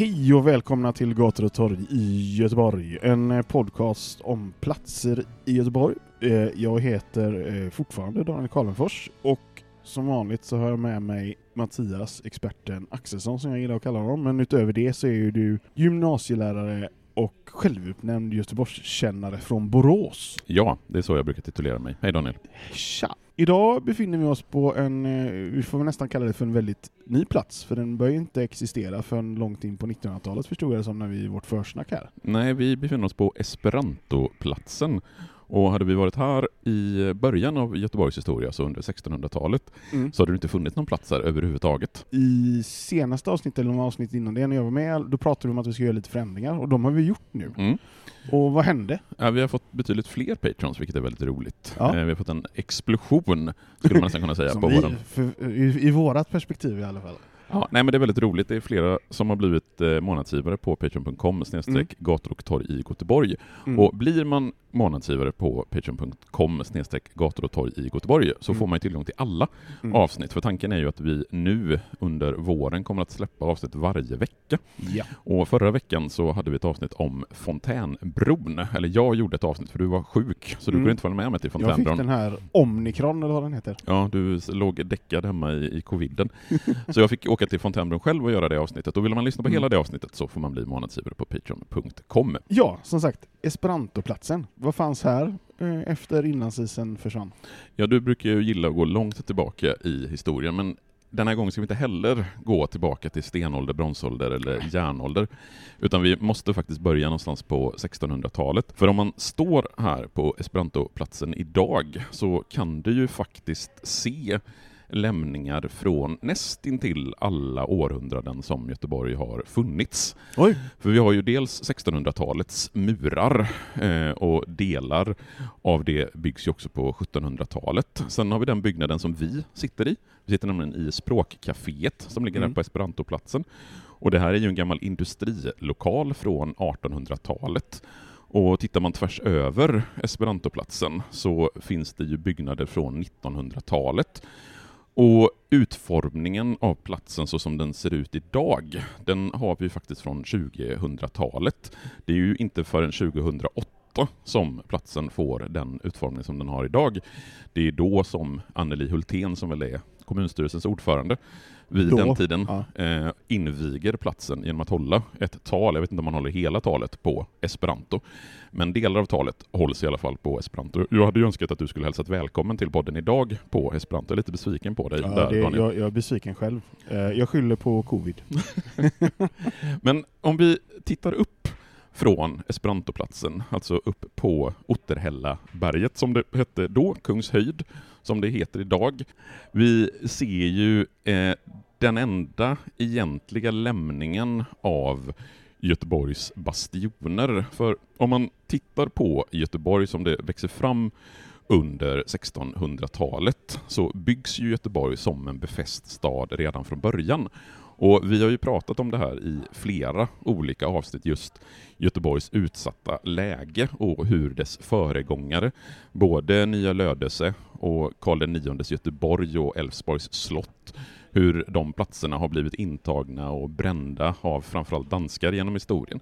Hej och välkomna till Gator och torg i Göteborg. En eh, podcast om platser i Göteborg. Eh, Jag heter eh, fortfarande Daniel Karlenfors och som vanligt så har jag med mig Mattias, experten Axelsson som jag gillar att kalla honom. Men utöver det så är ju du gymnasielärare och självutnämnd Göteborgskännare från Borås. Ja, det är så jag brukar titulera mig. Hej Daniel. Tja! Idag befinner vi oss på en, eh, vi får nästan kalla det för en väldigt ny plats, för den börjar ju inte existera förrän långt in på 1900-talet förstod jag det som när vi i vårt försnack här. Nej, vi befinner oss på Esperantoplatsen. Och hade vi varit här i början av Göteborgs historia, så under 1600-talet, Mm. så hade det inte funnits någon plats här överhuvudtaget. I senaste avsnittet, eller några avsnitt innan det, när jag var med, då pratade vi om att vi ska göra lite förändringar, och de har vi gjort nu. Mm. Och vad hände? Ja, vi har fått betydligt fler patrons, vilket är väldigt roligt. Ja. Eh, Vi har fått en explosion, skulle man nästan kunna säga, på vi, våren. för, i, I vårat perspektiv i alla fall. Ja, nej, men det är väldigt roligt. Det är flera som har blivit eh, månadsgivare på patreon.com snedstreck gator och torg i Göteborg. Mm. Och blir man månadsgivare på patreon.com snedstreck gator och torg i Göteborg så Mm. får man tillgång till alla Mm. avsnitt. För tanken är ju att vi nu under våren kommer att släppa avsnitt varje vecka. Ja. Och förra veckan så hade vi ett avsnitt om Fontänbron. Eller jag gjorde ett avsnitt för du var sjuk, så du Mm. kunde inte följa med mig till Jag fick Fontänbron. den här Omnikron, eller vad den heter. Ja, du låg däckad hemma i, i coviden. så jag fick åka till Fontänbron själv och göra det avsnittet. Och vill man lyssna på Mm. hela det avsnittet så får man bli månadsgivare på patreon.com. Ja, som sagt, Esperantoplatsen. Vad fanns här eh, efter inlandsisen försvann? Ja, du brukar ju gilla att gå långt tillbaka i historien, men den här gången ska vi inte heller gå tillbaka till stenålder, bronsålder eller järnålder, utan vi måste faktiskt börja någonstans på 1600-talet. För om man står här på Esperantoplatsen idag så kan du ju faktiskt se lämningar från nästintill alla århundraden som Göteborg har funnits. Oj! För vi har ju dels 1600-talets murar eh, och delar av det byggs ju också på 1700-talet. Sen har vi den byggnaden som vi sitter i. Vi sitter nämligen i språkcaféet som ligger Mm. där på Esperantoplatsen. Och det här är ju en gammal industrilokal från 1800-talet. Och tittar man tvärs över Esperantoplatsen så finns det ju byggnader från 1900-talet. Och utformningen av platsen så som den ser ut idag, den har vi faktiskt från 2000-talet. Det är ju inte förrän 2008 som platsen får den utformning som den har idag. Det är då som Anneli Hultén, som väl är kommunstyrelsens ordförande, vid Då? den tiden Ja. eh, inviger platsen genom att hålla ett tal, jag vet inte om man håller hela talet på esperanto, men delar av talet hålls i alla fall på esperanto. Jag hade ju önskat att du skulle hälsat välkommen till podden idag på esperanto. Jag är lite besviken på dig Ja, där, det, jag, jag är besviken själv. Eh, jag skyller på covid. Men om vi tittar upp från Esperantoplatsen, alltså upp på Otterhällaberget som det hette då, Kungshöjd, som det heter idag. Vi ser ju eh, den enda egentliga lämningen av Göteborgs bastioner. För om man tittar på Göteborg som det växer fram under 1600-talet så byggs ju Göteborg som en befäst stad redan från början. Och vi har ju pratat om det här i flera olika avsnitt, just Göteborgs utsatta läge och hur dess föregångare, både Nya Lödöse och Karl IX Göteborg och Älvsborgs slott, hur de platserna har blivit intagna och brända av framförallt danskar genom historien.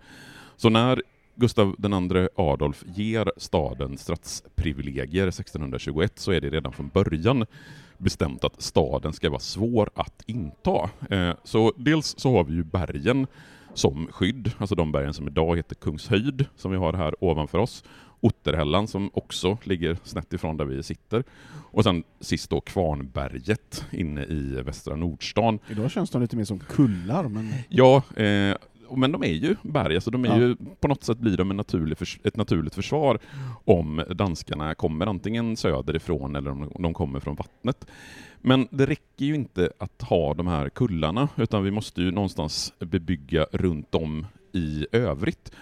Så när Gustav II Adolf ger staden stadsprivilegier 1621 så är det redan från början bestämt att staden ska vara svår att inta. Eh, Så dels så har vi ju bergen som skydd, alltså de bergen som idag heter Kungshöjd, som vi har här ovanför oss. Otterhällan som också ligger snett ifrån där vi sitter. Och sen sist då Kvarnberget inne i västra Nordstan. Idag känns de lite mer som kullar, men... Ja, eh, men de är ju berg, alltså de är Ja. ju, på något sätt blir de naturlig förs- ett naturligt försvar om danskarna kommer antingen söderifrån eller om de kommer från vattnet. Men det räcker ju inte att ha de här kullarna, utan vi måste ju någonstans bebygga runt om i övrigt.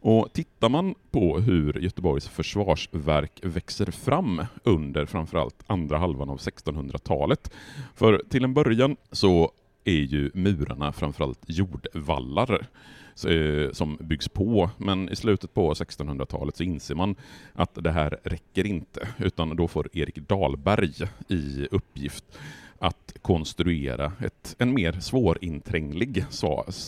Och tittar man på hur Göteborgs försvarsverk växer fram under framförallt andra halvan av 1600-talet, för till en början så är ju murarna framförallt jordvallar eh, som byggs på, men i slutet på 1600-talet så inser man att det här räcker inte, utan då får Erik Dahlberg i uppgift att konstruera ett, en mer svårintränglig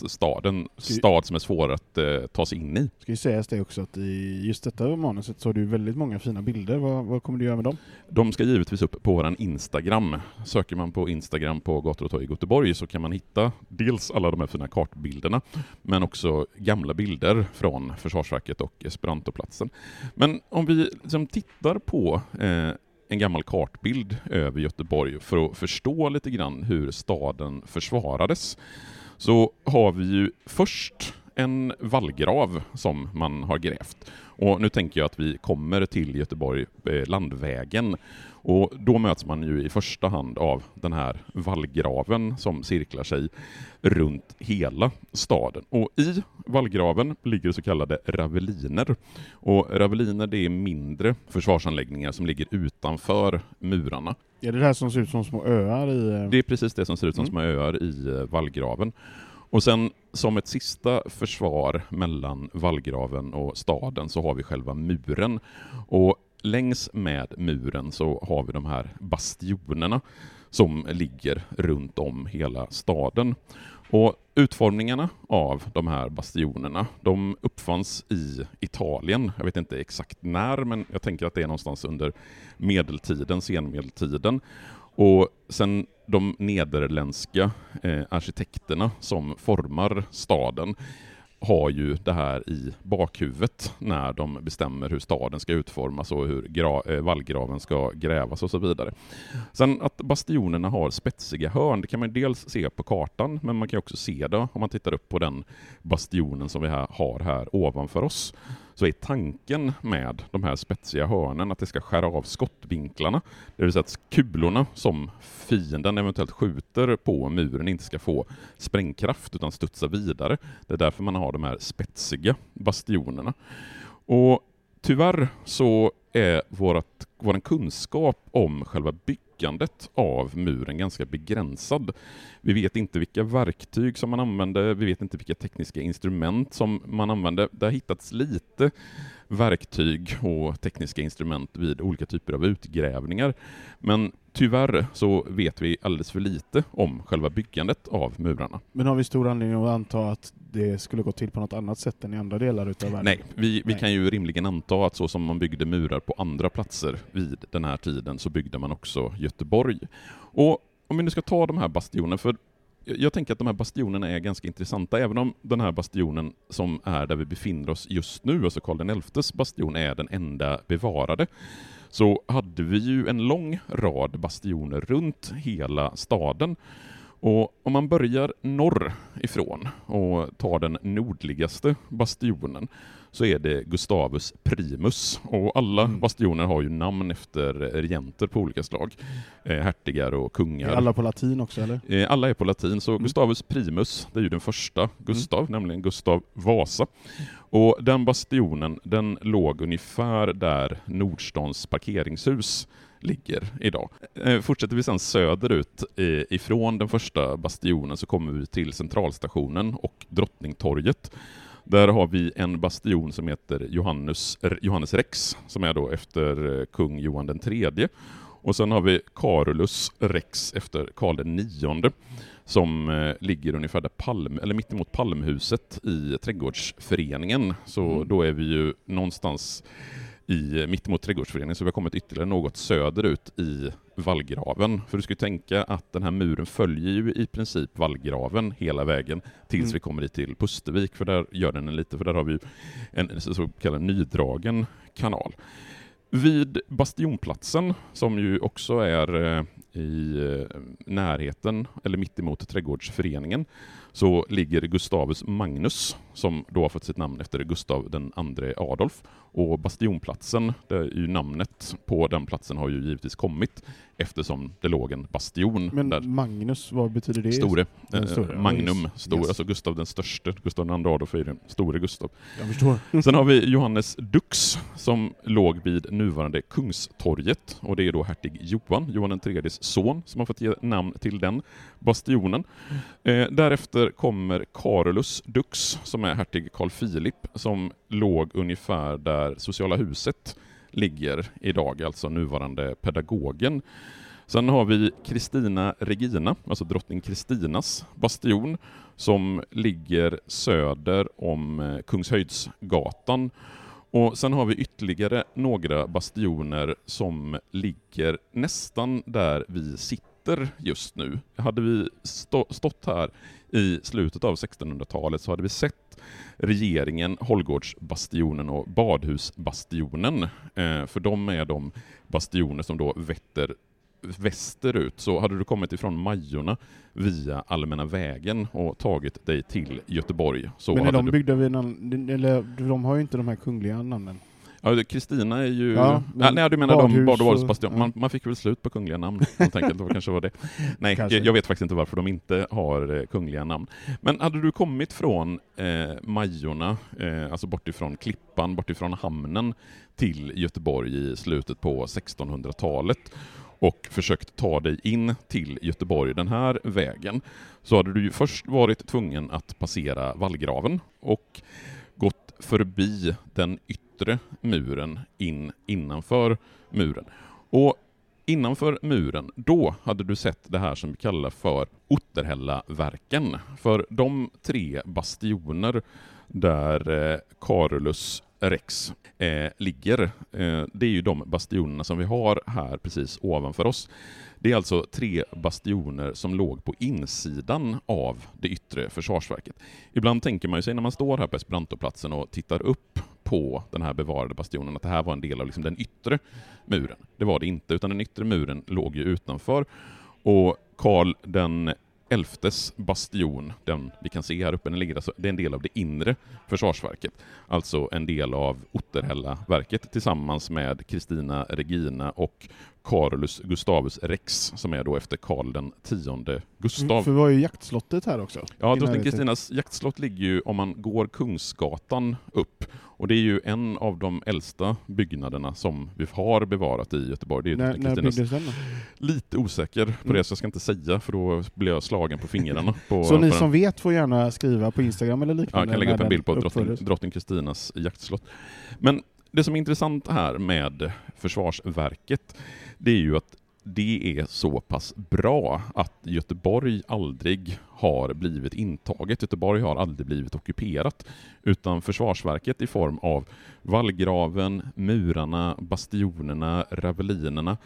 stad, en stad som är svår att eh, ta sig in i. Ska ju sägas det också att i just detta manuset så har du väldigt många fina bilder. Vad, vad kommer du göra med dem? De ska givetvis upp på vår Instagram. Söker man på Instagram på Gator och torg i Göteborg så kan man hitta dels alla de här fina kartbilderna, men också gamla bilder från Försvarsverket och Esperantoplatsen. Men om vi liksom tittar på eh, en gammal kartbild över Göteborg för att förstå lite grann hur staden försvarades, så har vi ju först en vallgrav som man har grävt. Och nu tänker jag att vi kommer till Göteborg eh, landvägen och då möts man ju i första hand av den här vallgraven som cirklar sig runt hela staden. Och i vallgraven ligger så kallade raveliner. Och raveliner det är mindre försvarsanläggningar som ligger utanför murarna. Är det det här som ser ut som små öar i... eh, Det är precis det som ser ut som Mm. små öar i eh, vallgraven. Och sen som ett sista försvar mellan vallgraven och staden så har vi själva muren. Och längs med muren så har vi de här bastionerna som ligger runt om hela staden. Och utformningarna av de här bastionerna, de uppfanns i Italien. Jag vet inte exakt när, men jag tänker att det är någonstans under medeltiden, senmedeltiden. Och sen de nederländska eh, arkitekterna som formar staden har ju det här i bakhuvudet när de bestämmer hur staden ska utformas och hur gra- eh, vallgraven ska grävas och så vidare. Sen att bastionerna har spetsiga hörn, det kan man dels se på kartan, men man kan också se det om man tittar upp på den bastionen som vi här har här ovanför oss. Så är tanken med de här spetsiga hörnen att det ska skära av skottvinklarna, det vill säga att kulorna som fienden eventuellt skjuter på muren inte ska få sprängkraft utan studsa vidare. Det är därför man har de här spetsiga bastionerna. Och tyvärr så är vår kunskap om själva byggandet av muren ganska begränsad. Vi vet inte vilka verktyg som man använde, vi vet inte vilka tekniska instrument som man använde. Det har hittats lite verktyg och tekniska instrument vid olika typer av utgrävningar. Men tyvärr så vet vi alldeles för lite om själva byggandet av murarna. Men har vi stor anledning att anta att det skulle gå till på något annat sätt än i andra delar utav världen? Nej, vi, vi Nej. kan ju rimligen anta att så som man byggde murar på andra platser vid den här tiden så byggde man också Göteborg. Och om vi nu ska ta de här bastionerna, för jag tänker att de här bastionerna är ganska intressanta, även om den här bastionen som är där vi befinner oss just nu, alltså Karl XIs bastion, är den enda bevarade, så hade vi ju en lång rad bastioner runt hela staden. Och om man börjar norr ifrån och tar den nordligaste bastionen så är det Gustavus Primus. Och alla Mm. bastioner har ju namn efter regenter på olika slag. Eh, hertigar och Är kungar. alla på latin också eller? Eh, Alla är på latin, så Mm. Gustavus Primus, det är ju den första Gustav, nämligen Gustav Vasa. Och den bastionen, den låg ungefär där Nordstans parkeringshus ligger idag. Eh, Fortsätter vi sedan söderut ifrån den första bastionen så kommer vi till centralstationen och Drottningtorget. Där har vi en bastion som heter Johannes, Johannes Rex, som är då efter eh, kung Johan den tredje. Och sen har vi Carolus Rex efter Karl den nionde som eh, ligger ungefär där Palm, eller mittemot Palmhuset i Trädgårdsföreningen. Så Mm. då är vi ju någonstans i, mitt emot trädgårdsföreningen, så vi har kommit ytterligare något söderut i vallgraven. För du ska ju tänka att den här muren följer ju i princip vallgraven hela vägen tills Mm. vi kommer hit till Pustervik, för där gör den en lite, för där har vi en så kallad nydragen kanal. Vid Bastionplatsen, som ju också är eh, i eh, närheten, eller mitt emot trädgårdsföreningen, så ligger Gustavus Magnus, som då har fått sitt namn efter Gustav den andre Adolf. Och Bastionplatsen, det är ju namnet på den platsen har ju givetvis kommit eftersom det låg en bastion Men där. Magnus, vad betyder det? Store, eh, store, Magnum, stor, Yes. alltså Gustav den störste, Gustav den andre Adolf är den store Gustav. Jag förstår. Sen har vi Johannes Dux som låg vid nuvarande Kungstorget och det är då hertig Johan, Johan den tredjes son, som har fått ge namn till den bastionen. Eh, därefter kommer Carolus Dux som är hertig Carl Philip som låg ungefär där Sociala huset ligger idag, alltså nuvarande pedagogen. Sen har vi Kristina Regina, alltså drottning Kristinas bastion, som ligger söder om eh, Kungshöjdsgatan. Och sen har vi ytterligare några bastioner som ligger nästan där vi sitter just nu. Hade vi stå, stått här i slutet av 1600-talet så hade vi sett regeringen, Hållgårdsbastionen och Badhusbastionen. Eh, för de är de bastioner som då vetter västerut, så hade du kommit ifrån Majorna via Allmänna vägen och tagit dig till Göteborg så Men är de du... byggda vid någon, eller de har ju inte de här kungliga namnen. Ja, Kristina är ju... Ja, men nej, du menar de badhus bad och ja. Man, man fick väl slut på kungliga namn helt enkelt. Det kanske var det. Nej, Kanske. jag, jag vet faktiskt inte varför de inte har eh, kungliga namn. Men hade du kommit från eh, Majorna, eh, alltså bortifrån Klippan, bortifrån hamnen till Göteborg i slutet på 1600-talet och försökt ta dig in till Göteborg den här vägen, så hade du ju först varit tvungen att passera vallgraven och gått förbi den yttre muren in innanför muren. Och innanför muren, då hade du sett det här som vi kallar för Otterhällaverken. För de tre bastioner där eh, Carolus Rex eh, ligger, eh, det är ju de bastionerna som vi har här precis ovanför oss. Det är alltså tre bastioner som låg på insidan av det yttre försvarsverket. Ibland tänker man ju sig när man står här på Esperantoplatsen och tittar upp på den här bevarade bastionen att det här var en del av liksom den yttre muren. Det var det inte, utan den yttre muren låg ju utanför. Och Karl den elftes bastion, den vi kan se här uppe, den ligger alltså, det är en del av det inre försvarsverket. Alltså en del av Otterhällaverket tillsammans med Kristina Regina och Carolus Gustavus Rex, som är då efter Karl den tionde Gustav. För vi har ju jaktslottet här också. Ja, drottning. Kristinas jaktslott ligger ju om man går Kungsgatan upp. Och det är ju en av de äldsta byggnaderna som vi har bevarat i Göteborg. Det är När, när byggdes den då? Lite osäker på Mm. det, så jag ska inte säga, för då blir jag slagen på fingrarna. På, Så på ni den. som vet får gärna skriva på Instagram eller Ja, liknande. jag kan lägga upp en bild på drottning, drottning Kristinas jaktslott. Men det som är intressant här med Försvarsverket, det är ju att det är så pass bra att Göteborg aldrig har blivit intaget. Göteborg har aldrig blivit ockuperat, utan Försvarsverket i form av vallgraven, murarna, bastionerna, ravelinerna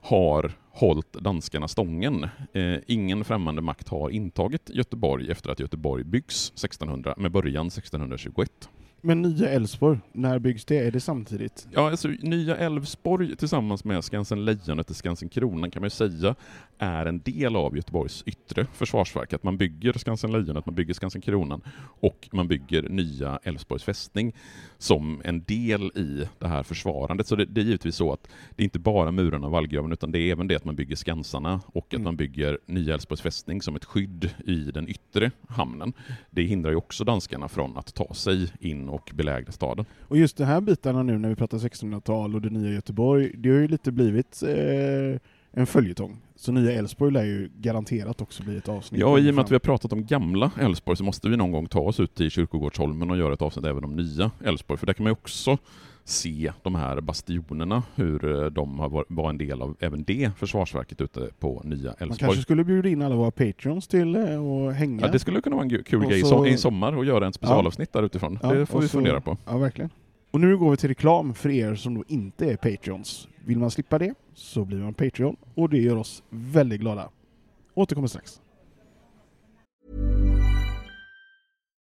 har hållit danskarna stången. Eh, ingen främmande makt har intagit Göteborg efter att Göteborg byggs 1600, med början 1621. Men Nya Älvsborg, när byggs det? Är det samtidigt? Ja, alltså Nya Älvsborg tillsammans med Skansen Lejonet och Skansen Kronan kan man ju säga är en del av Göteborgs yttre försvarsverk. Att man bygger Skansen Lejonet, man bygger Skansen Kronan och man bygger Nya Älvsborgs fästning som en del i det här försvarandet. Så det, det är givetvis så att det är inte bara murarna och vallgraven utan det är även det att man bygger skansarna och att Mm. man bygger Nya Älvsborgs fästning som ett skydd i den yttre hamnen. Det hindrar ju också danskarna från att ta sig in och belägra staden. Och just de här bitarna nu när vi pratar 1600-tal och det nya Göteborg, det har ju lite blivit eh, en följetong. Så nya Älvsborg lär ju garanterat också bli ett avsnitt. Ja, i och med att vi har pratat om gamla Älvsborg så måste vi någon gång ta oss ut till Kyrkogårdsholmen och göra ett avsnitt även om nya Älvsborg, för där kan man ju också se de här bastionerna, hur eh, de har var- en del av även det försvarsverket ute på nya Man Älvsborg. kanske skulle bjuda in alla våra patreons till eh, och hänga. Ja, det skulle kunna vara en kul Och grej i så- i sommar och göra en specialavsnitt där utifrån. Ja, det får vi så- fundera på. Ja, verkligen. Och nu går vi till reklam för er som då inte är Patreons. Vill man slippa det så blir man Patreon och det gör oss väldigt glada. Återkommer strax.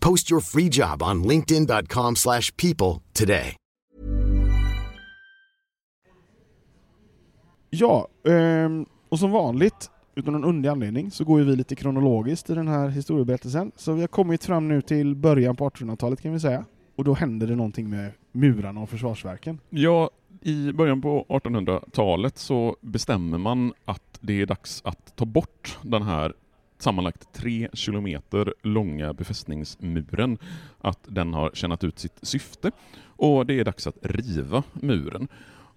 Post your free job on linkedin.com/people slash people today. Ja, ehm, och som vanligt, utan någon underlig anledning, så går ju vi lite kronologiskt i den här historieberättelsen. Så vi har kommit fram nu till början på 1800-talet kan vi säga. Och då händer det någonting med murarna och försvarsverken. Ja, i början på 1800-talet så bestämmer man att det är dags att ta bort den här sammanlagt tre kilometer långa befästningsmuren, att den har tjänat ut sitt syfte och det är dags att riva muren.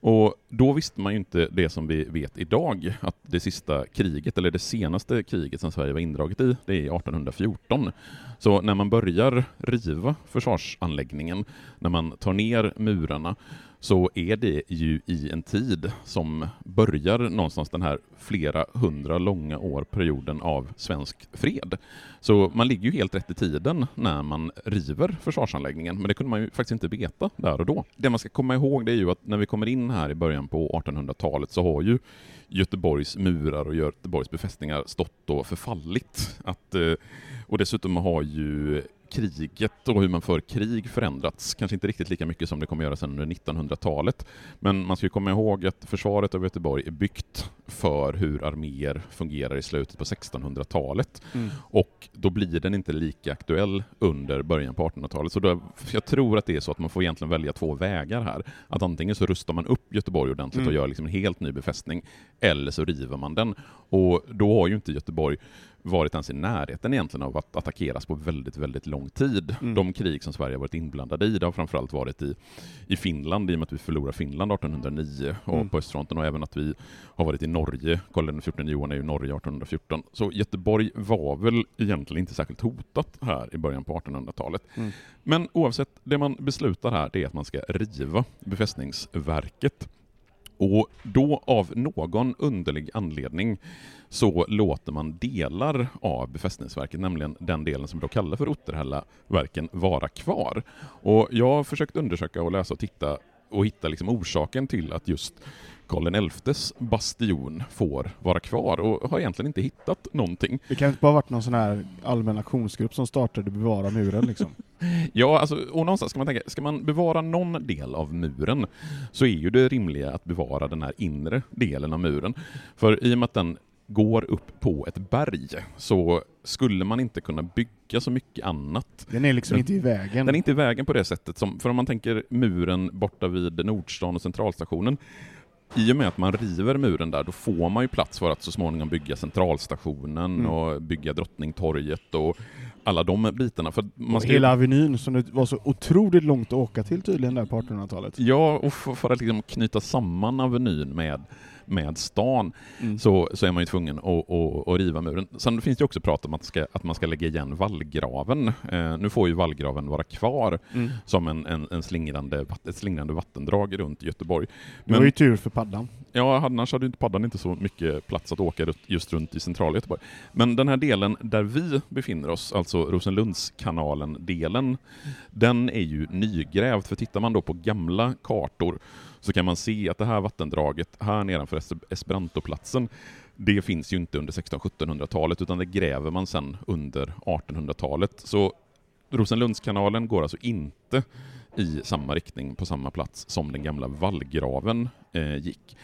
Och då visste man ju inte det som vi vet idag, att det sista kriget, eller det senaste kriget som Sverige var indraget i, det är 1814. Så när man börjar riva försvarsanläggningen, när man tar ner murarna, så är det ju i en tid som börjar någonstans den här flera hundra långa år perioden av svensk fred. Så man ligger ju helt rätt i tiden när man river försvarsanläggningen, men det kunde man ju faktiskt inte veta där och då. Det man ska komma ihåg det är ju att när vi kommer in här i början på 1800-talet så har ju Göteborgs murar och Göteborgs befästningar stått och förfallit. Att, eh, och dessutom har ju kriget och hur man för krig förändrats, kanske inte riktigt lika mycket som det kommer göra sen under 1900-talet. Men man ska komma ihåg att försvaret av Göteborg är byggt för hur arméer fungerar i slutet på 1600-talet. Mm. Och då blir den inte lika aktuell under början på 1800-talet. Så då, jag tror att det är så att man får egentligen välja två vägar här. Att antingen så rustar man upp Göteborg ordentligt och Mm. gör liksom en helt ny befästning, eller så river man den. Och då har ju inte Göteborg varit ens i närheten egentligen av att attackeras på väldigt, väldigt lång tid. Mm. De krig som Sverige har varit inblandade i, det har framförallt varit i, i Finland, i och med att vi förlorade Finland 1809 och Mm. på östfronten, och även att vi har varit i Norge. Karl XIV Johan är ju Norge 1814. Så Göteborg var väl egentligen inte särskilt hotat här i början på 1800-talet. Mm. Men oavsett, det man beslutar här det är att man ska riva befästningsverket. Och då av någon underlig anledning så låter man delar av befästningsverket, nämligen den delen som vi då kallar för Otterhällaverken, vara kvar. Och jag har försökt undersöka och läsa och titta och hitta liksom orsaken till att just Karl XIs bastion får vara kvar och har egentligen inte hittat någonting. Det kan inte bara ha varit någon sån här allmän aktionsgrupp som startade Bevara muren liksom. Ja, alltså, och någonstans ska man tänka, ska man bevara någon del av muren så är ju det rimliga att bevara den här inre delen av muren. För i och med att den går upp på ett berg så skulle man inte kunna bygga så mycket annat. Den är liksom Den- inte i vägen. Den är inte i vägen på det sättet, som, för om man tänker muren borta vid Nordstan och Centralstationen, i och med att man river muren där, då får man ju plats för att så småningom bygga Centralstationen Mm. och bygga Drottningtorget och alla de bitarna. För man ska Hela Avenyn som det var så otroligt långt att åka till tydligen där på 1800-talet. Ja, och för, för att liksom knyta samman Avenyn med, med stan Mm. så, så är man ju tvungen att, att, att riva muren. Sen finns det också prat om att, ska, att man ska lägga igen vallgraven. Eh, nu får ju vallgraven vara kvar Mm. som en, en, en slingrande, ett slingrande vattendrag runt Göteborg. Det var ju tur för paddan. Ja, annars hade inte paddan inte så mycket plats att åka just runt i centrala Göteborg. Men den här delen där vi befinner oss, alltså Rosenlundskanalen-delen, den är ju nygrävd. För tittar man då på gamla kartor så kan man se att det här vattendraget här nedanför Esperantoplatsen, det finns ju inte under 1600-1700-talet utan det gräver man sen under 1800-talet. Så Rosenlundskanalen går alltså inte i samma riktning på samma plats som den gamla vallgraven eh, gick.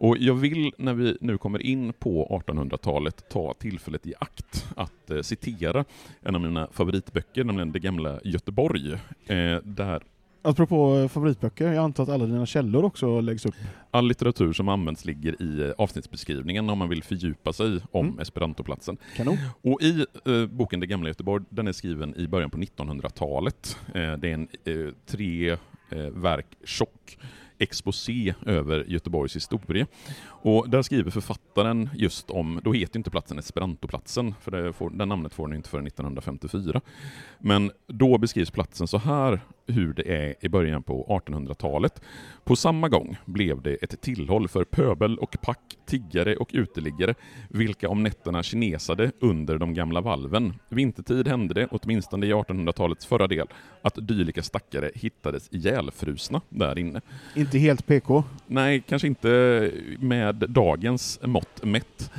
Och jag vill, när vi nu kommer in på 1800-talet, ta tillfället i akt att eh, citera en av mina favoritböcker, nämligen Det gamla Göteborg, eh, där Apropå eh, favoritböcker, jag antar att alla dina källor också läggs upp? All litteratur som används ligger i eh, avsnittsbeskrivningen om man vill fördjupa sig om Mm. Esperantoplatsen. Kanon. Och i eh, boken Det gamla Göteborg, den är skriven i början på 1900-talet. Eh, det är en eh, tre eh, verk tjock exposé över Göteborgs historia. Och där skriver författaren just om, då heter inte platsen Esperantoplatsen, för det får, det namnet får den inte förrän 1954. Men då beskrivs platsen så här, hur det är i början på 1800-talet. På samma gång blev det ett tillhåll för pöbel och pack, tiggare och uteliggare, vilka om nätterna kinesade under de gamla valven. Vintertid hände det, åtminstone i 1800-talets förra del, att dylika stackare hittades ihjälfrusna där inne. Inte helt PK. Nej, kanske inte med dagens mått mätt.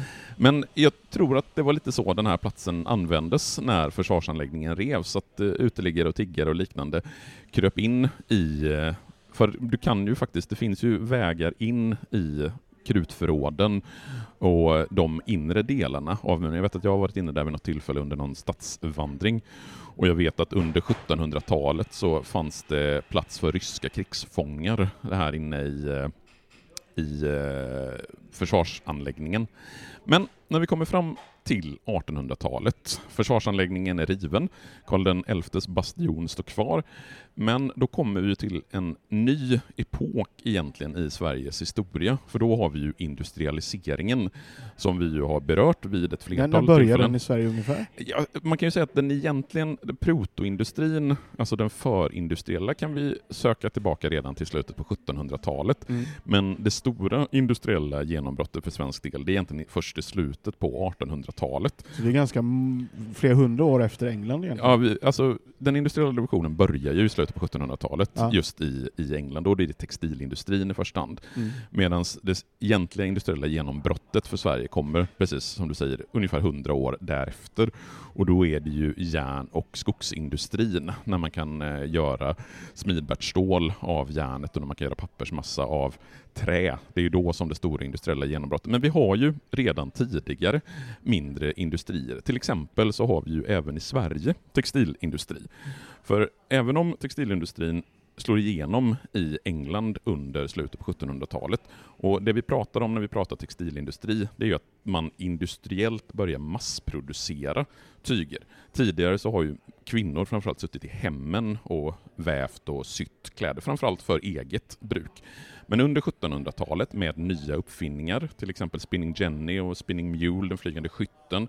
Men jag tror att det var lite så den här platsen användes när försvarsanläggningen revs, att eh, uteliggare och tiggare och liknande kröp in i... Eh, för du kan ju faktiskt, det finns ju vägar in i krutförråden och de inre delarna av muren. Jag vet att jag har varit inne där vid något tillfälle under någon stadsvandring och jag vet att under 1700-talet så fanns det plats för ryska krigsfångar här inne i, eh, i eh, försvarsanläggningen. Men när vi kommer fram till 1800-talet, försvarsanläggningen är riven, Karl XIs bastion står kvar, men då kommer vi till en ny epok egentligen i Sveriges historia, för då har vi ju industrialiseringen som vi ju har berört vid ett flertal när börjar tillfällen. den i Sverige ungefär? Ja, man kan ju säga att den egentligen, protoindustrin, alltså den förindustriella, kan vi söka tillbaka redan till slutet på 1700-talet. Mm. Men det stora industriella genombrottet för svensk del, det är egentligen först i slutet på 1800-talet. Så det är ganska flera hundra år efter England egentligen. Ja, vi, alltså, den industriella revolutionen börjar ju i slutet på 1700-talet, Ja. just i, i England. Då är det textilindustrin i första hand. Mm. Medan det egentliga industriella genombrottet för Sverige kommer, precis som du säger, ungefär 100 år därefter. Och då är det ju järn och skogsindustrin, när man kan eh, göra smidbärtstål av järnet och när man kan göra pappersmassa av trä. Det är ju då som det stora industriella genombrottet. Men vi har ju redan tidigare mindre industrier. Till exempel så har vi ju även i Sverige textilindustri. För även om textilindustrin slår igenom i England under slutet på 1700-talet. Och det vi pratar om när vi pratar textilindustri, det är ju att man industriellt börjar massproducera tyger. Tidigare så har ju kvinnor framförallt suttit i hemmen och vävt och sytt kläder, framförallt för eget bruk. Men under 1700-talet med nya uppfinningar, till exempel Spinning Jenny och Spinning Mule, den flygande skytten.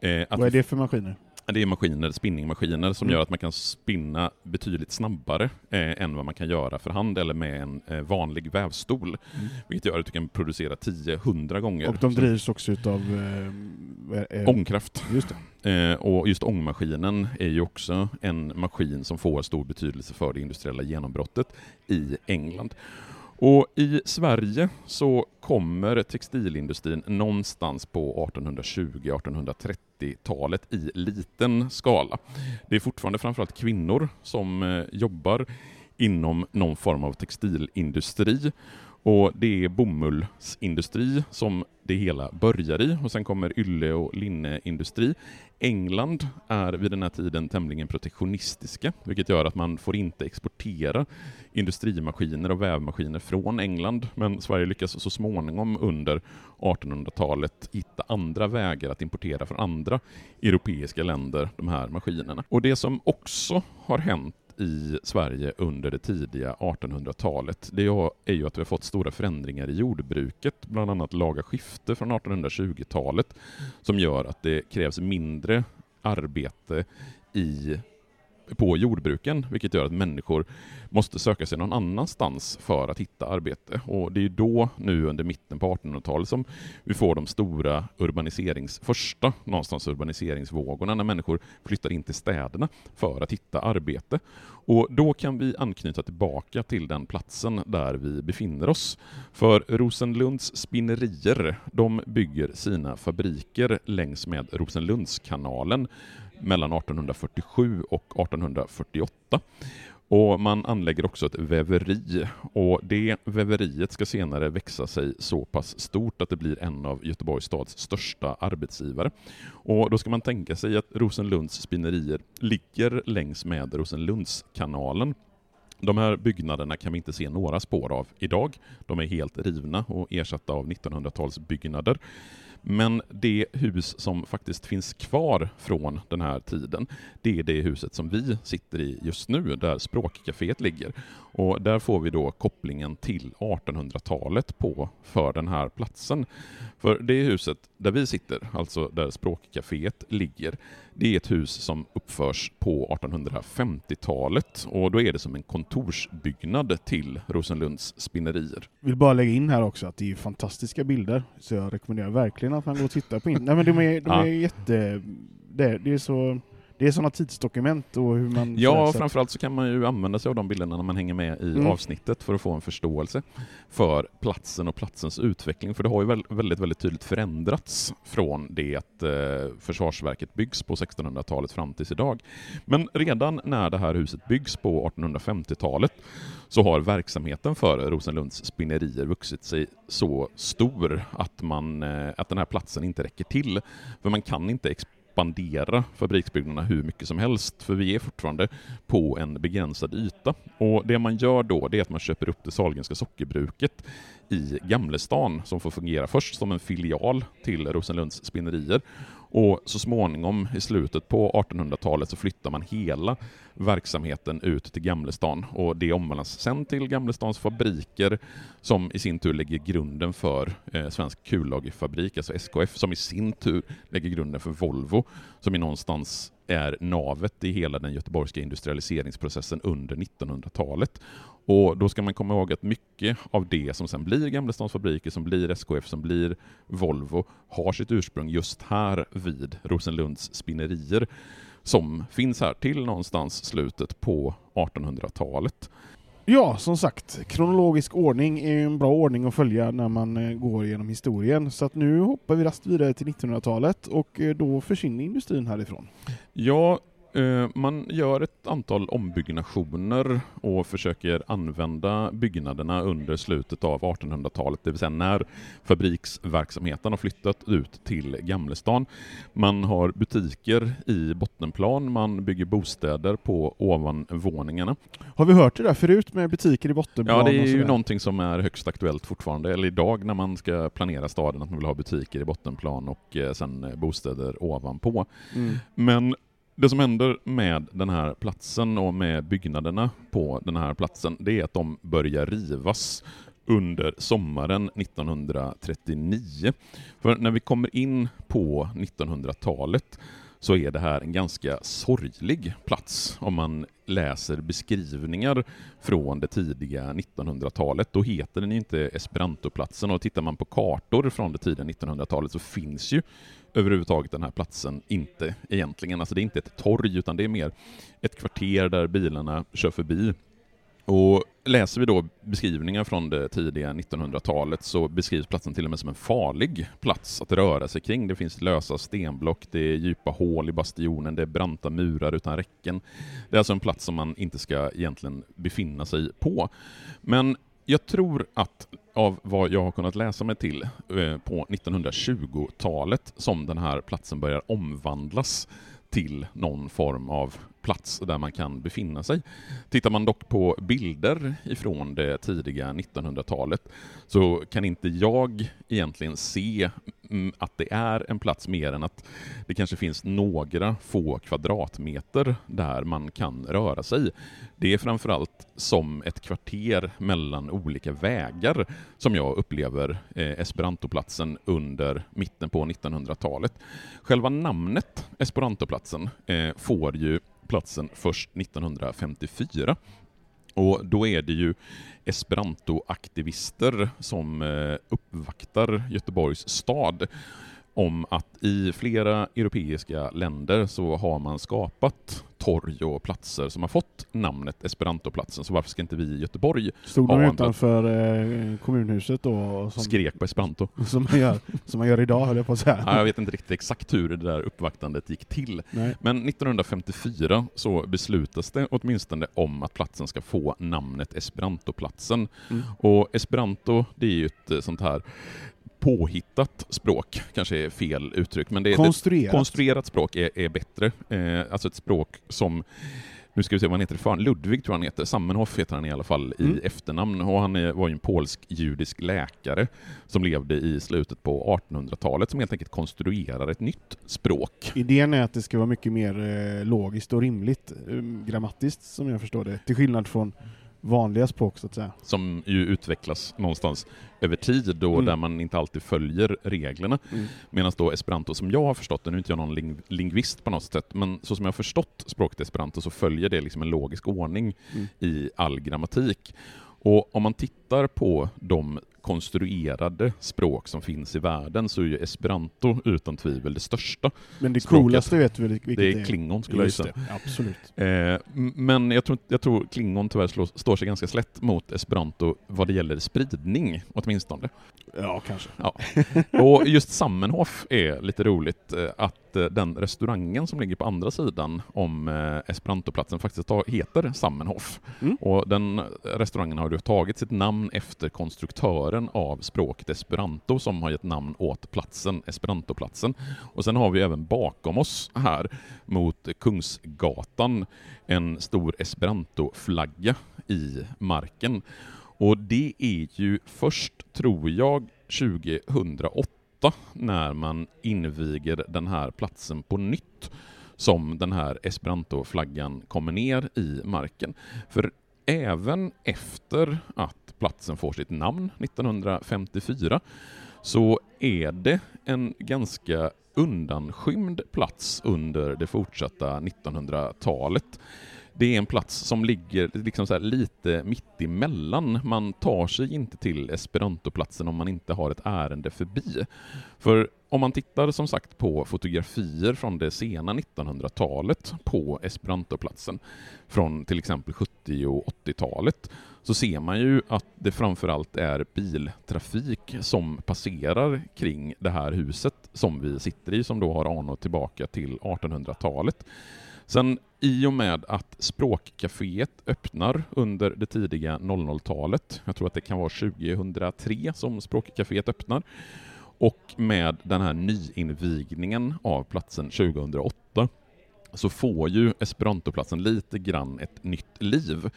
Eh, Vad är det för maskiner? det är maskiner, spinningmaskiner som Mm. gör att man kan spinna betydligt snabbare eh, än vad man kan göra för hand eller med en eh, vanlig vävstol. Vilket gör att du kan producera 10-100 gånger. Mm. Och de drivs också utav... Eh, Ångkraft. Just. Eh, och just ångmaskinen är ju också en maskin som får stor betydelse för det industriella genombrottet i England. Och i Sverige så kommer textilindustrin någonstans på 1820-1830-talet i liten skala. Det är fortfarande framförallt kvinnor som eh, jobbar inom någon form av textilindustri. Och det är bomullsindustri som det hela börjar i och sen kommer ylle och linneindustri. England är vid den här tiden tämligen protektionistiska, vilket gör att man får inte exportera industrimaskiner och vävmaskiner från England, men Sverige lyckas så småningom under 1800-talet hitta andra vägar att importera från andra europeiska länder, de här maskinerna. Och det som också har hänt i Sverige under det tidiga 1800-talet, det är ju att vi har fått stora förändringar i jordbruket, bland annat laga skifte från 1820-talet, som gör att det krävs mindre arbete i på jordbruken, vilket gör att människor måste söka sig någon annanstans för att hitta arbete. Och det är då, nu under mitten på 1800-talet, som vi får de stora urbaniserings, första någonstans urbaniseringsvågorna, när människor flyttar in till städerna för att hitta arbete. Och då kan vi anknyta tillbaka till den platsen där vi befinner oss. För Rosenlunds spinnerier, de bygger sina fabriker längs med Rosenlundskanalen mellan 1847 och 1848. Och man anlägger också ett väveri och det väveriet ska senare växa sig så pass stort att det blir en av Göteborgs stads största arbetsgivare. Och då ska man tänka sig att Rosenlunds spinnerier ligger längs med Rosenlundskanalen. De här byggnaderna kan vi inte se några spår av idag. De är helt rivna och ersatta av 1900-talsbyggnader. Men det hus som faktiskt finns kvar från den här tiden, det är det huset som vi sitter i just nu, där språkcaféet ligger. Och där får vi då kopplingen till 1800-talet på för den här platsen. För det huset där vi sitter, alltså där språkcaféet ligger, det är ett hus som uppförs på 1850-talet och då är det som en kontorsbyggnad till Rosenlunds spinnerier. Vill bara lägga in här också att det är fantastiska bilder, så jag rekommenderar verkligen att man går och tittar på in. Nej men de är, de är Ja. jätte... Det det är så... Det är sådana tidsdokument och hur man... Ja, framförallt så kan man ju använda sig av de bilderna när man hänger med i Mm. avsnittet för att få en förståelse för platsen och platsens utveckling. För det har ju väl- väldigt, väldigt tydligt förändrats från det att eh, Försvarsverket byggs på 1600-talet fram tills idag. Men redan när det här huset byggs på 1850-talet så har verksamheten för Rosenlunds spinnerier vuxit sig så stor att, man, eh, att den här platsen inte räcker till. För man kan inte expandera fabriksbyggnaderna hur mycket som helst, för vi är fortfarande på en begränsad yta. Och det man gör då, det är att man köper upp det Sahlgrenska sockerbruket i Gamlestan, som får fungera först som en filial till Rosenlunds spinnerier. Och så småningom, i slutet på 1800-talet, så flyttar man hela verksamheten ut till Gamlestan och det omvandlas sen till Gamlestans fabriker som i sin tur lägger grunden för eh, Svensk kullagerfabrik, alltså SKF, som i sin tur lägger grunden för Volvo, som är någonstans är navet i hela den göteborgska industrialiseringsprocessen under 1900-talet. Och då ska man komma ihåg att mycket av det som sen blir Gamlestans fabriker, som blir SKF, som blir Volvo, har sitt ursprung just här vid Rosenlunds spinnerier, som finns här till någonstans slutet på 1800-talet. Ja, som sagt, kronologisk ordning är en bra ordning att följa när man eh, går genom historien. Så att nu hoppar vi rast vidare till 1900-talet och eh, då försvinner industrin härifrån. Ja, man gör ett antal ombyggnationer och försöker använda byggnaderna under slutet av 1800-talet, det vill säga när fabriksverksamheten har flyttat ut till Gamlestan. Man har butiker i bottenplan, man bygger bostäder på ovanvåningarna. Har vi hört det där förut med butiker i bottenplan? Ja, det är ju någonting som är högst aktuellt fortfarande, eller idag när man ska planera staden, att man vill ha butiker i bottenplan och eh, sen eh, bostäder ovanpå. Mm. Men det som händer med den här platsen och med byggnaderna på den här platsen, det är att de börjar rivas under sommaren 1939. För när vi kommer in på 1900-talet så är det här en ganska sorglig plats om man läser beskrivningar från det tidiga 1900-talet. Då heter den inte Esperantoplatsen och tittar man på kartor från det tidiga 1900-talet så finns ju överhuvudtaget den här platsen inte egentligen. Alltså det är inte ett torg utan det är mer ett kvarter där bilarna kör förbi. Och läser vi då beskrivningar från det tidiga 1900-talet så beskrivs platsen till och med som en farlig plats att röra sig kring. Det finns lösa stenblock, det är djupa hål i bastionen, det är branta murar utan räcken. Det är alltså en plats som man inte ska egentligen befinna sig på. Men jag tror att av vad jag har kunnat läsa mig till eh, på 1920-talet som den här platsen börjar omvandlas till någon form av plats där man kan befinna sig. Tittar man dock på bilder ifrån det tidiga 1900-talet så kan inte jag egentligen se Mm, att det är en plats mer än att det kanske finns några få kvadratmeter där man kan röra sig. Det är framförallt som ett kvarter mellan olika vägar som jag upplever eh, Esperantoplatsen under mitten på 1900-talet. Själva namnet Esperantoplatsen eh, får ju platsen först 1954. Och då är det ju Esperanto-aktivister som eh, uppvaktar Göteborgs stad om att i flera europeiska länder så har man skapat torg och platser som har fått namnet Esperantoplatsen, så varför ska inte vi i Göteborg Stod de utanför eh, kommunhuset då? Som, skrek på esperanto? som, man gör, som man gör idag höll jag på att säga. Ja, jag vet inte riktigt exakt hur det där uppvaktandet gick till. Nej. Men 1954 så beslutas det åtminstone om att platsen ska få namnet Esperantoplatsen. Mm. Och esperanto, det är ju ett eh, sånt här påhittat språk, kanske är fel uttryck, men det är Konstruerat. konstruerat språk är, är bättre. Eh, alltså ett språk som nu ska vi se vad han heter för Ludvig tror jag han heter, Sammenhoff heter han i alla fall i Mm. efternamn och han var ju en polsk-judisk läkare som levde i slutet på 1800-talet som helt enkelt konstruerar ett nytt språk. Idén är att det ska vara mycket mer eh, logiskt och rimligt, eh, grammatiskt som jag förstår det, till skillnad från vanliga språk så att säga. som ju utvecklas någonstans över tid och Mm. där man inte alltid följer reglerna. Mm. Medan då esperanto, som jag har förstått det, nu är inte jag någon ling lingvist på något sätt, men så som jag har förstått språket esperanto så följer det liksom en logisk ordning Mm. i all grammatik. Och om man tittar på de konstruerade språk som fins i världen så är ju esperanto utan tvivel det största. Men det Språket. coolaste vet väl vilket Det är klingon skulle jag gissa. det, absolut. Eh, men jag tror, jag tror klingon tyvärr slår, står sig ganska slätt mot esperanto vad det gäller spridning åtminstone. Ja, kanske. Ja. Och just Sammenhof är lite roligt eh, att den restaurangen som ligger på andra sidan om eh, Esperantoplatsen faktiskt heter Sammenhof. Mm. Och den restaurangen har ju tagit sitt namn efter konstruktören av språket esperanto som har gett namn åt platsen, Esperantoplatsen. Och sen har vi även bakom oss här mot Kungsgatan en stor esperantoflagga i marken. Och det är ju först, tror jag, 2008 när man inviger den här platsen på nytt som den här esperantoflaggan kommer ner i marken. För även efter att platsen får sitt namn 1954 så är det en ganska undanskymd plats under det fortsatta 1900-talet. Det är en plats som ligger liksom så här lite mittemellan. Man tar sig inte till Esperantoplatsen om man inte har ett ärende förbi. För om man tittar som sagt på fotografier från det sena 1900-talet på Esperantoplatsen, från till exempel 70 och 80-talet, så ser man ju att det framförallt är biltrafik som passerar kring det här huset som vi sitter i, som då har anor tillbaka till 1800-talet. Sen i och med att Språkcaféet öppnar under det tidiga 00-talet, jag tror att det kan vara 2003 som Språkcaféet öppnar, och med den här nyinvigningen av platsen 2008 så får ju Esperantoplatsen lite grann ett nytt liv.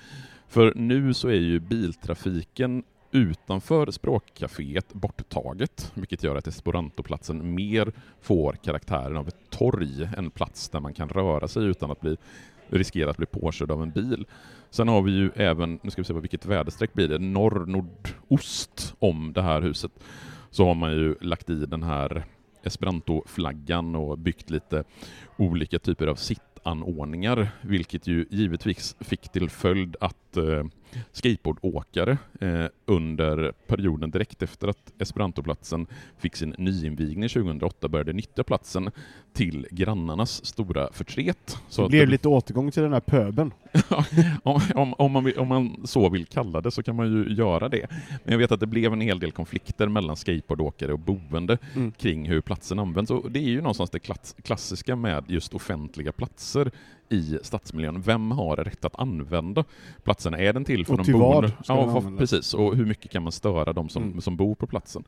För nu så är ju biltrafiken utanför språkcaféet borttaget, vilket gör att Esperantoplatsen mer får karaktären av ett torg, en plats där man kan röra sig utan att bli riskera att bli påkörd av en bil. Sen har vi ju även, nu ska vi se på vilket väderstreck blir det, norr-nordost om det här huset så har man ju lagt i den här Esperanto-flaggan och byggt lite olika typer av sittanordningar, vilket ju givetvis fick till följd att eh, skateboardåkare eh, under perioden direkt efter att Esperantoplatsen fick sin nyinvigning 2008 började nyttja platsen till grannarnas stora förtret. Så Det blev lite återgång till den här pöben. om, om, om, man om man så vill kalla det så kan man ju göra det. Men jag vet att det blev en hel del konflikter mellan skateboardåkare och boende Mm. kring hur platsen används. Och det är ju någonstans det klass, klassiska med just offentliga platser i stadsmiljön. Vem har rätt att använda platsen? Är den till för Och de boende? ja, för- precis. Och hur mycket kan man störa de som, Mm. som bor på platsen?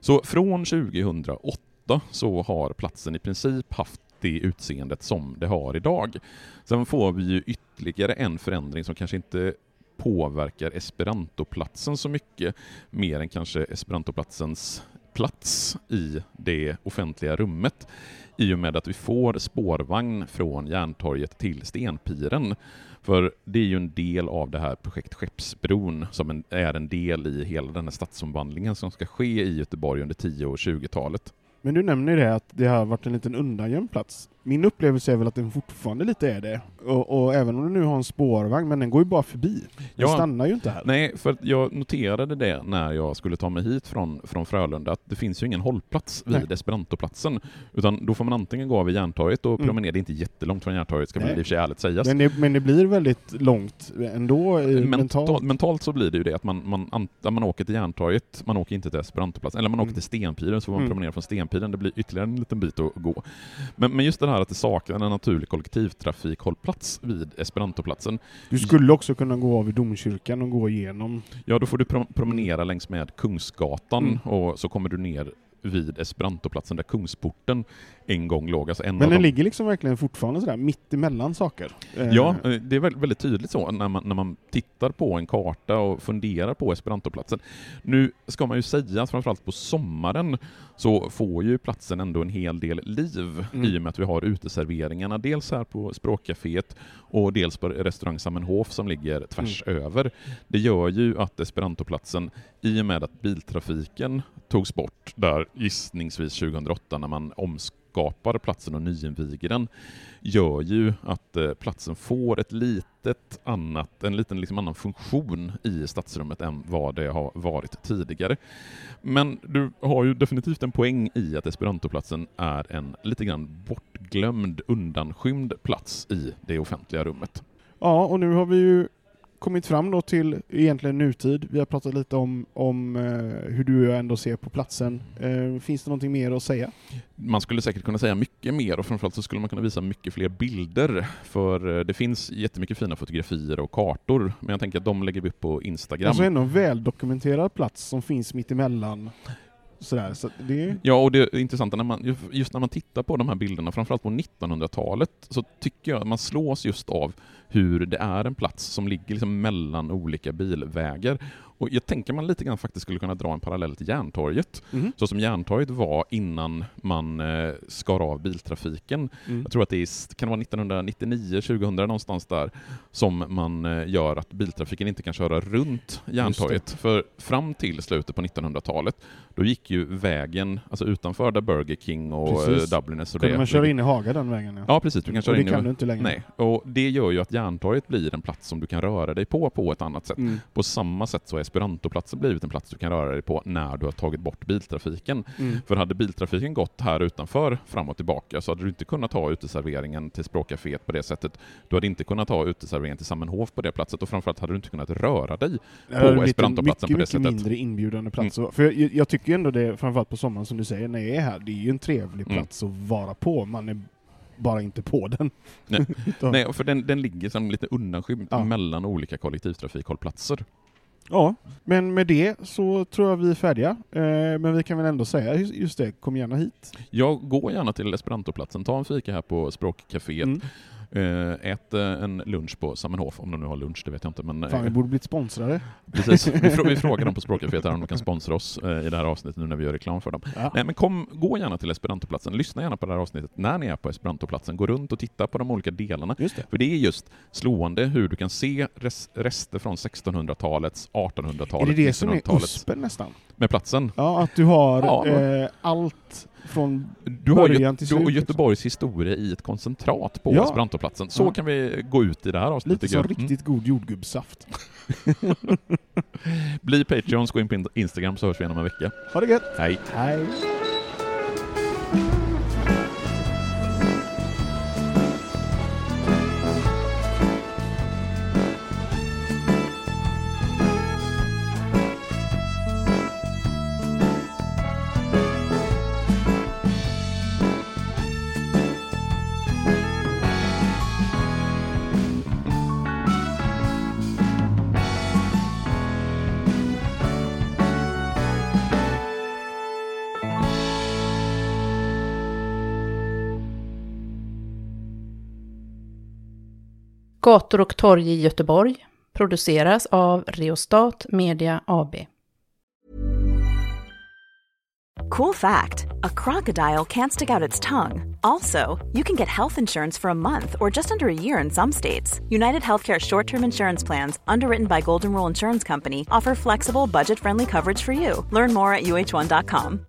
Så från 2008 så har platsen i princip haft det utseendet som det har idag. Sen får vi ju ytterligare en förändring som kanske inte påverkar Esperantoplatsen så mycket, mer än kanske Esperantoplatsens plats i det offentliga rummet i och med att vi får spårvagn från Järntorget till Stenpiren. För det är ju en del av det här projekt Skeppsbron som en, är en del i hela den här stadsomvandlingen som ska ske i Göteborg under 10 och 20-talet. Men du nämner det att det har varit en liten undangömd plats. Min upplevelse är väl att den fortfarande lite är det. Och, och även om du nu har en spårvagn, men den går ju bara förbi. Den Ja. stannar ju inte här. Nej, för jag noterade det när jag skulle ta mig hit från, från Frölunda, att det finns ju ingen hållplats vid Nej. Esperantoplatsen. Utan då får man antingen gå av vid Järntorget och Mm. promenera, det är inte jättelångt från Järntorget, ska Nej. i och för sig ärligt sägas. Men det, men det blir väldigt långt ändå eh, Mentalt, mentalt. mentalt så blir det ju det att man, man, man åker till Järntorget, man åker inte till Esperantoplatsen, eller man åker Mm. till Stenpiren så får man Mm. promenera från Stenpiren, det blir ytterligare en liten bit att gå. Men, men just det här att det saknar en naturlig kollektivtrafikhållplats vid Esperantoplatsen, Du skulle också kunna gå av i domkyrkan och gå igenom. ja då får du pro- promenera längs med Kungsgatan Mm. och så kommer du ner vid Esperantoplatsen där Kungsporten en gång låg. Alltså en Men den de ligger liksom verkligen fortfarande sådär mitt emellan saker. Eh, Ja, eh, det är väl- väldigt tydligt så när man, när man tittar på en karta och funderar på Esperantoplatsen. Nu ska man ju säga att framförallt på sommaren så får ju platsen ändå en hel del liv Mm. i och med att vi har uteserveringarna, dels här på Språkcaféet och dels på restaurang Sammenhof som ligger tvärs Mm. över. Det gör ju att Esperantoplatsen, i och med att biltrafiken togs bort där gissningsvis 2008 när man omskapar platsen och nyinviger den, gör ju att eh, platsen får ett litet annat, en liten liksom annan funktion i stadsrummet än vad det har varit tidigare. Men du har ju definitivt en poäng i att Esperantoplatsen är en lite grann bortglömd, undanskymd plats i det offentliga rummet. Ja, och nu har vi ju kommit fram då till egentligen nutid. Vi har pratat lite om, om eh, hur du ändå ser på platsen. Eh, finns det någonting mer att säga? Man skulle säkert kunna säga mycket mer och framförallt så skulle man kunna visa mycket fler bilder för eh, det finns jättemycket fina fotografier och kartor men jag tänker att de lägger vi upp på Instagram. Alltså ändå en väldokumenterad plats som finns mitt emellan. Sådär, så det... Ja, och det intressanta när man, just när man tittar på de här bilderna, framförallt på 1900-talet, så tycker jag att man slås just av hur det är en plats som ligger liksom mellan olika bilvägar. Och jag tänker man lite grann faktiskt skulle kunna dra en parallell till Järntorget, Mhm. så som Järntorget var innan man eh, skar av biltrafiken. Mm. Jag tror att det är, kan det vara 1999, 2000 någonstans där, som man eh, gör att biltrafiken inte kan köra runt Järntorget. För fram till slutet på 1900-talet, då gick ju vägen, alltså utanför där Burger King och Precis. eh, Dubliners och Kunde det... man köra in i Haga den vägen? Ja, Ja, precis. Du kan köra och det in i- kan du inte längre. Nej, och det gör ju att Järntorget blir en plats som du kan röra dig på på ett annat sätt. Mm. På samma sätt så har Esperantoplatsen blivit en plats du kan röra dig på när du har tagit bort biltrafiken. Mm. För hade biltrafiken gått här utanför fram och tillbaka så hade du inte kunnat ha uteserveringen till Språkcaféet på det sättet. Du hade inte kunnat ha uteserveringen till Sammenhof på det platset och framförallt hade du inte kunnat röra dig Det på Esperantoplatsen på mycket, det mycket sättet. mindre inbjudande plats. För jag, jag tycker ändå det, framförallt på sommaren som du säger, när jag är här, det är ju en trevlig Mm. plats att vara på. Man är bara inte på den. Nej. Nej, för den, den ligger som lite undanskymd Ja. mellan olika kollektivtrafikhållplatser. Ja, men med det så tror jag vi är färdiga. Eh, men vi kan väl ändå säga just- just det, kom gärna hit. Jag går gärna till Esperantoplatsen, ta en fika här på Språkcaféet, Mm. Eh, ät eh, en lunch på Sammenhof, om de nu har lunch, det vet jag inte. Men, Fan, vi eh, borde blivit sponsrade. precis. Vi, frå- vi frågar dem på Språkcaféet om de kan sponsra oss i det här avsnittet nu när vi gör reklam för dem. Ja. Nej, men kom, gå gärna till Esperantoplatsen, lyssna gärna på det här avsnittet när ni är på Esperantoplatsen, gå runt och titta på de olika delarna. Det. För det är just slående hur du kan se res- rester från 1600-talets, Är 1800-talets, det det som är 1900-talets USPen nästan? med platsen. Ja, att du har Ja. eh, allt från... Du har, Början till du har slut Göteborgs historia i ett koncentrat på Ja. Esperantoplatsen. Så Ja. kan vi gå ut i det här avsnittet. Lite som jag. riktigt god jordgubbssaft. Mm. Bli Patreons, gå in på in- Instagram så hörs vi igen om en vecka. Ha det gött! Hej! Hej! Gator och torg i Göteborg produceras av Reostat Media AB. Cool fact a crocodile can't stick out its tongue. Also, you can get health insurance for a month or just under a year in some states. United Healthcare short term insurance plans, underwritten by Golden Rule Insurance Company, offer flexible, budget friendly coverage for you. Learn more at uh1.com.